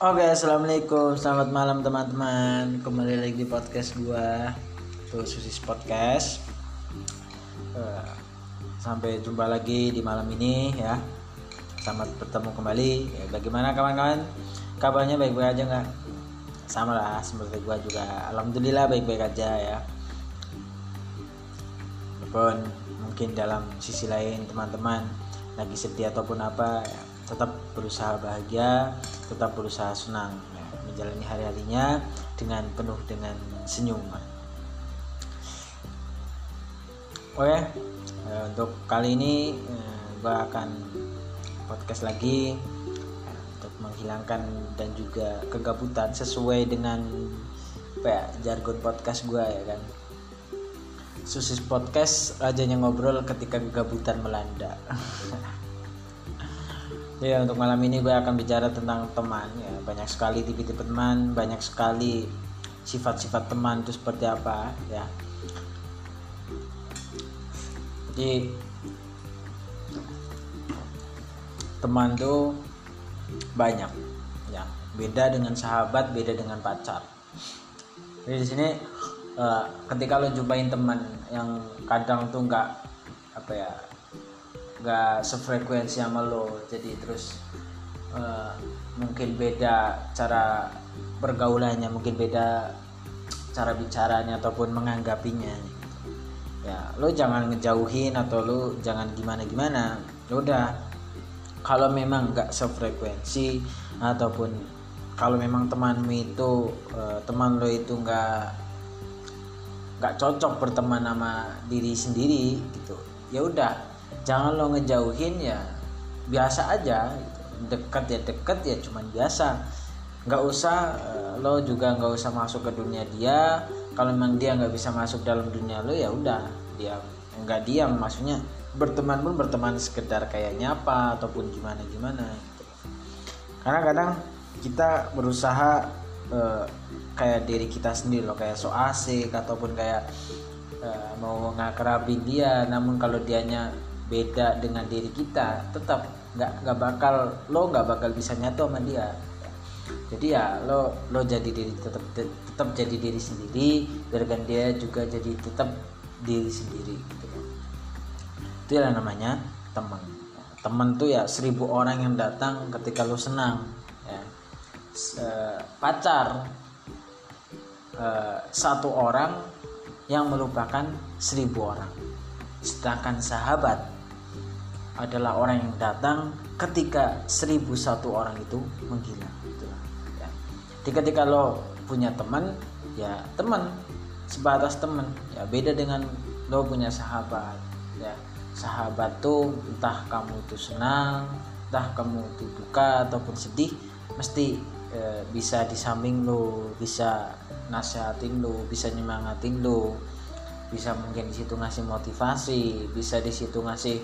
Oke, assalamualaikum, selamat malam teman-teman. Kembali lagi di podcast gua, tuh Susis Podcast. Eh, sampai jumpa lagi di malam ini ya. Selamat bertemu kembali. Ya, bagaimana kawan-kawan? Kabarnya baik-baik aja nggak? Sama lah, seperti gua juga. Alhamdulillah baik-baik aja ya. Walaupun mungkin dalam sisi lain teman-teman lagi sedih ataupun apa ya, tetap berusaha bahagia tetap berusaha senang ya, menjalani hari-harinya dengan penuh dengan senyuman oke eh, untuk kali ini eh, gue akan podcast lagi ya, untuk menghilangkan dan juga kegabutan sesuai dengan apa ya, jargon podcast gue ya kan. Susis Podcast rajanya ngobrol ketika kegabutan melanda Ya untuk malam ini gue akan bicara tentang teman ya. Banyak sekali tipe-tipe teman banyak sekali sifat-sifat teman itu seperti apa ya. Jadi teman tuh banyak ya. Beda dengan sahabat beda dengan pacar. Jadi di sini uh, ketika lo jumpain teman yang kadang tuh nggak apa ya nggak sefrekuensi sama lo. Jadi terus uh, mungkin beda cara pergaulannya mungkin beda cara bicaranya ataupun menganggapinya. Ya lo jangan ngejauhin atau lo jangan gimana gimana ya udah kalau memang nggak sefrekuensi ataupun kalau memang temanmu itu uh, teman lo itu nggak nggak cocok berteman sama diri sendiri gitu ya udah jangan lo ngejauhin ya biasa aja gitu. deket ya deket ya cuman biasa nggak usah uh, lo juga nggak usah masuk ke dunia dia kalau memang dia nggak bisa masuk dalam dunia lo ya udah dia nggak diam maksudnya berteman pun berteman sekedar kayak nyapa ataupun gimana gimana gitu. karena kadang kita berusaha uh, kayak diri kita sendiri loh kayak so asik ataupun kayak uh, mau ngakerabin dia namun kalau dianya beda dengan diri kita tetap nggak nggak bakal lo nggak bakal bisa nyatu sama dia. Jadi ya lo lo jadi diri tetap tetap jadi diri sendiri biarkan dia juga jadi tetap diri sendiri gitu. Itu yang namanya teman. Teman tuh ya seribu orang yang datang ketika lo senang ya. Pacar satu orang yang melupakan seribu orang. Sedangkan sahabat adalah orang yang datang ketika seribu satu orang itu menghilang gitu ya. Ketika lo punya teman ya teman sebatas teman. Ya beda dengan lo punya sahabat ya. Sahabat tuh entah kamu itu senang entah kamu itu duka ataupun sedih mesti e, bisa di samping lo bisa nasihatin lo bisa nyemangatin lo bisa mungkin di situ ngasih motivasi bisa di situ ngasih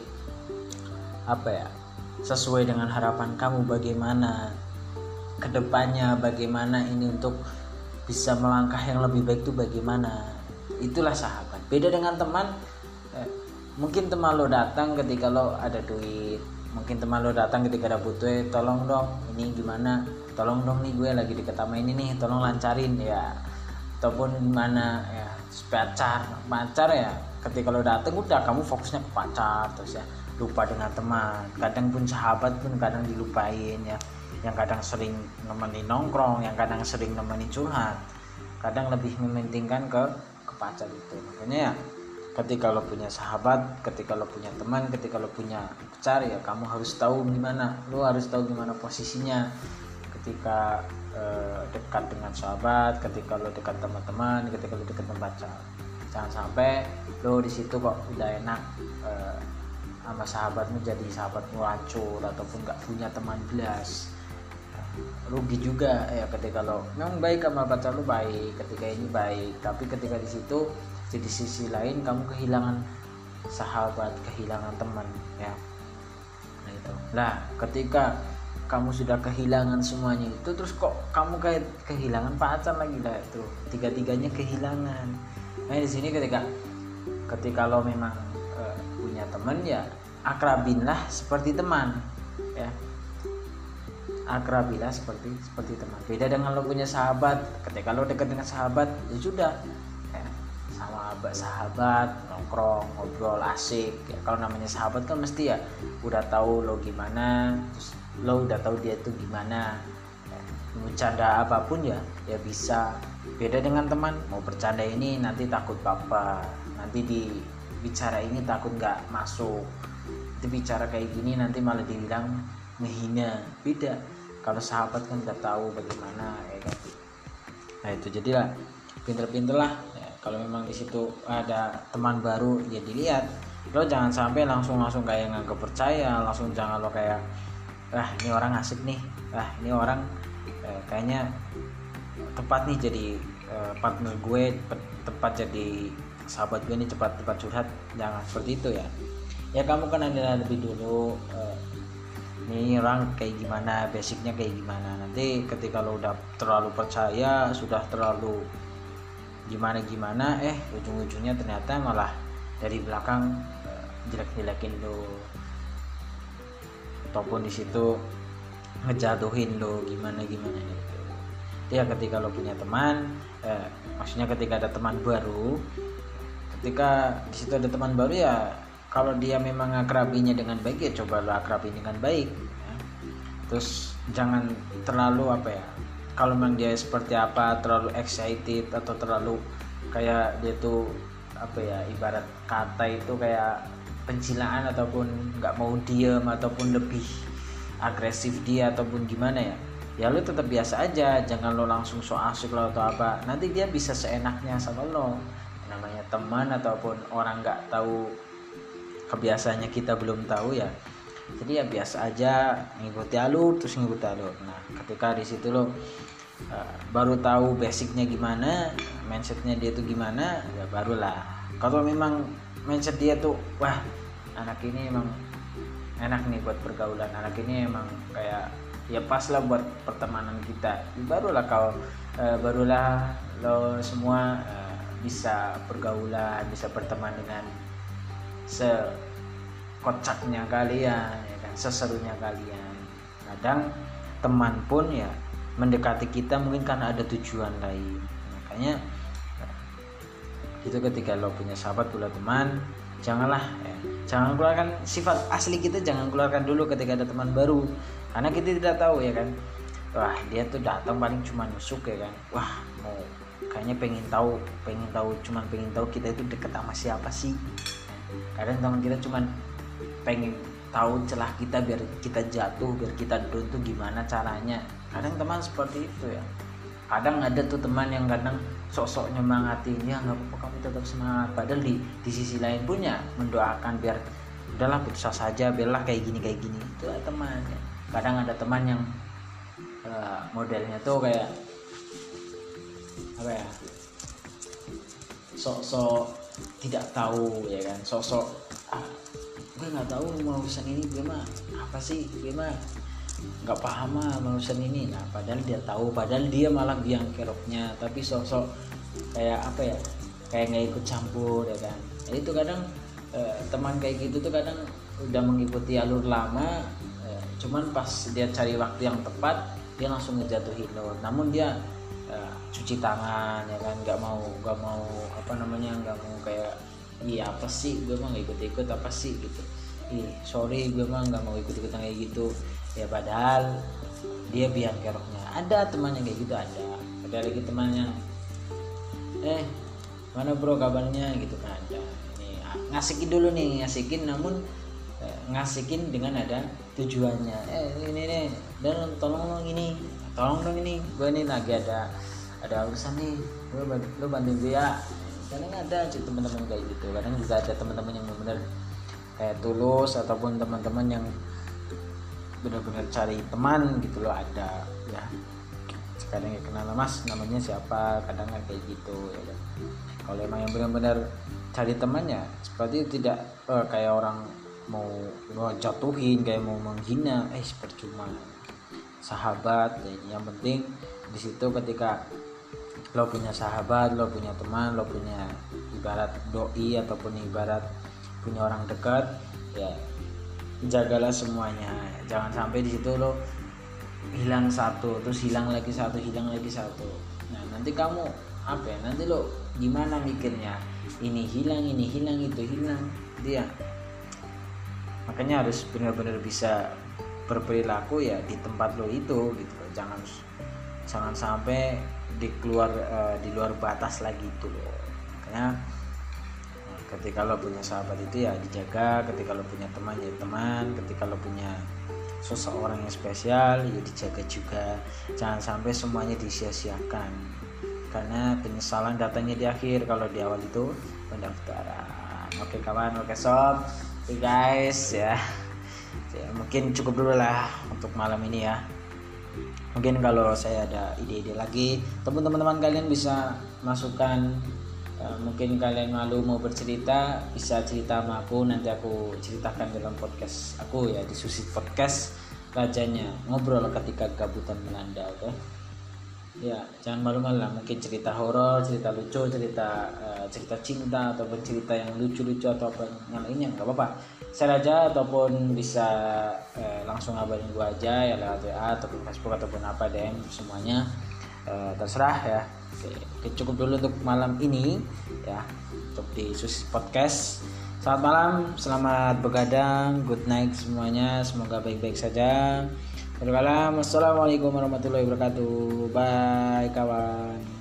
apa ya sesuai dengan harapan kamu bagaimana ke depannya bagaimana ini untuk bisa melangkah yang lebih baik itu bagaimana. Itulah sahabat. Beda dengan teman eh, mungkin teman lo datang ketika lo ada duit mungkin teman lo datang ketika ada butuh eh, tolong dong ini gimana? Tolong dong nih gue lagi deket sama ini nih tolong lancarin ya. Ataupun gimana ya pacar pacar ya. Ketika lo datang udah kamu fokusnya ke pacar terus ya lupa dengan teman. Kadang pun sahabat pun kadang dilupain ya. Yang kadang sering nemenin nongkrong yang kadang sering nemenin curhat. Kadang lebih mementingkan ke ke pacar itu. Makanya ya ketika lo punya sahabat ketika lo punya teman ketika lo punya pacar ya kamu harus tahu gimana lo harus tahu gimana posisinya. Ketika eh, dekat dengan sahabat ketika lo dekat teman-teman ketika lo dekat dengan pacar. Jangan sampai lo di situ kok udah enak eh, sama sahabatmu jadi sahabatmu hancur ataupun nggak punya teman belas. Rugi juga ya ketika lo memang baik sama pacar lo baik ketika ini baik. Tapi ketika di situ jadi sisi lain kamu kehilangan sahabat kehilangan teman ya. Nah itu. Lah ketika kamu sudah kehilangan semuanya itu terus kok kamu kayak kehilangan pacar lagi? Lah itu. Tiga tiganya kehilangan. Nah di sini ketika ketika lo memang teman ya akrabinlah seperti teman ya. Akrabilah seperti seperti teman. Beda dengan lo punya sahabat ketika lo dekat dengan sahabat ya sudah ya, sama sahabat nongkrong ngobrol asik ya, kalau namanya sahabat kan mesti ya udah tahu lo gimana terus lo udah tahu dia itu gimana ya, bercanda apa pun ya ya bisa. Beda dengan teman mau bercanda ini nanti takut apa nanti di bicara ini takut nggak masuk. Itu bicara kayak gini nanti malah dibilang menghina beda. Kalau sahabat kan udah tahu bagaimana ya kan? Nah itu jadilah. Pinter-pinter lah ya, kalau memang di situ ada teman baru ya dilihat. Lo jangan sampai langsung langsung kayak nggak percaya langsung jangan lo kayak ah ini orang asik nih. Ah ini orang eh, kayaknya tepat nih jadi eh, partner gue tepat jadi sahabat gue ini cepat cepat curhat jangan seperti itu ya. Ya kamu kan ada lebih dulu eh, ini orang kayak gimana basicnya kayak gimana. Nanti ketika lo udah terlalu percaya sudah terlalu gimana gimana eh ujung-ujungnya ternyata malah dari belakang uh, jelek-jelekin lo. Ataupun di situ ngejatuhin lo gimana gimana gitu. Ya ketika lo punya teman eh, maksudnya ketika ada teman baru ketika di situ ada teman baru ya kalau dia memang akrabinya dengan baik ya coba lo akrabi dengan baik ya. terus jangan terlalu apa ya kalau memang dia seperti apa terlalu excited atau terlalu kayak dia tuh apa ya ibarat kata itu kayak pencilaan ataupun nggak mau diem ataupun lebih agresif dia ataupun gimana ya ya lo tetap biasa aja jangan lo langsung so asik lo atau apa nanti dia bisa seenaknya sama lo namanya teman ataupun orang nggak tahu kebiasaannya kita belum tahu ya. Jadi ya biasa aja ngikuti alur terus ngikuti alur. Nah ketika di situ lo uh, baru tahu basicnya gimana mindsetnya dia tuh gimana ya barulah. Kalau memang mindset dia tuh wah anak ini emang enak nih buat pergaulan anak ini emang kayak ya pas lah buat pertemanan kita. Ya barulah kau uh, barulah lo semua uh, bisa pergaulan bisa berteman dengan sekocaknya kalian ya kan? Seserunya kalian. Kadang teman pun ya mendekati kita mungkin karena ada tujuan lain. Makanya itu ketika lo punya sahabat pula teman janganlah ya, jangan keluarkan sifat asli kita jangan keluarkan dulu ketika ada teman baru. Karena kita tidak tahu ya kan? Wah dia tuh datang paling cuma nusuk ya kan? Wah mau kayaknya pengen tahu pengen tahu cuman pengen tahu kita itu deket sama siapa sih. Kadang teman kita cuman pengen tahu celah kita biar kita jatuh biar kita down tuh gimana caranya. Kadang teman seperti itu ya. Kadang ada tuh teman yang kadang sosok nyemangatin ya nggak apa-apa kamu tetap semangat. Padahal di di sisi lain punya mendoakan biar udahlah putus asa saja biarlah kayak gini kayak gini. Itu ya, teman kadang ada teman yang uh, modelnya tuh kayak apa ya? Sok-sok tidak tahu ya kan? Sosok ah gue nggak tahu urusan ini gue mah apa sih? Gue mah nggak paham mah mau urusan ini. Nah padahal dia tahu padahal dia malah biang keroknya. Tapi sosok kayak apa ya? Kayak nggak ikut campur ya kan? Nah, itu kadang eh, teman kayak gitu tuh kadang udah mengikuti alur lama eh, cuman pas dia cari waktu yang tepat dia langsung ngejatuhin. Lo namun dia uh, cuci tangan ya kan? Nggak mau nggak mau apa namanya nggak mau kayak iya apa sih? Gue mah nggak ikut ikut apa sih? Gitu. Ih sorry gue mah nggak mau ikut ikutan kayak gitu. Ya padahal dia biar keroknya. Ada temannya kayak gitu ada. Ada lagi temannya eh mana bro kabarnya? Gitu kan ada. Ini ngasikin dulu nih ngasikin namun eh, ngasikin dengan ada tujuannya. Eh ini nih dan tolong ini tolong dong ini gue ini lagi ada ada urusan nih. Lo bantu gue ya kadang ada aja teman-teman kayak gitu. Kadang juga ada teman-teman yang benar-benar kayak tulus ataupun teman-teman yang benar-benar cari teman gitu loh ada. Ya kadang ya kenal mas. Namanya siapa? Kadang kayak gitu ya kan? Kalau emang yang benar-benar cari temannya seperti tidak eh, kayak orang mau mau jatuhin kayak mau menghina eh percuma sahabat yang penting di situ ketika lo punya sahabat lo punya teman lo punya ibarat doi ataupun ibarat punya orang dekat ya jagalah semuanya. Jangan sampai di situ lo hilang satu terus hilang lagi satu hilang lagi satu. Nah nanti kamu apa ya nanti lo gimana mikirnya? Ini hilang ini hilang itu hilang dia. Makanya harus benar-benar bisa berperilaku ya di tempat lo itu gitu loh. Jangan jangan sampai di keluar uh, di luar batas lagi itu loh. Makanya ketika lo punya sahabat itu ya dijaga ketika lo punya teman ya teman ketika lo punya seseorang yang spesial ya dijaga juga. Jangan sampai semuanya disia-siakan. Karena penyesalan datanya di akhir. Kalau di awal itu pendaftaran. Oke kawan. Oke sob. Oke guys ya. Ya mungkin cukup dulu lah untuk malam ini ya mungkin kalau saya ada ide-ide lagi teman-teman kalian bisa masukkan uh, mungkin kalian malu mau bercerita bisa cerita sama aku nanti aku ceritakan dalam podcast aku ya di susi podcast rajanya ngobrol ketika gabutan melanda oke okay? Ya jangan malu-malu lah. Mungkin cerita horor cerita lucu cerita uh, cerita cinta ataupun cerita yang lucu-lucu atau apa yang lainnya nggak apa-apa. Share aja ataupun bisa uh, langsung ngabarin gua aja ya lewat WA ataupun Facebook ataupun apa DM semuanya. Uh, terserah ya. Oke, oke cukup dulu untuk malam ini ya untuk di Susi Podcast. Selamat malam, selamat begadang, good night semuanya, semoga baik-baik saja. Wassalamualaikum warahmatullahi wabarakatuh. Bye kawan.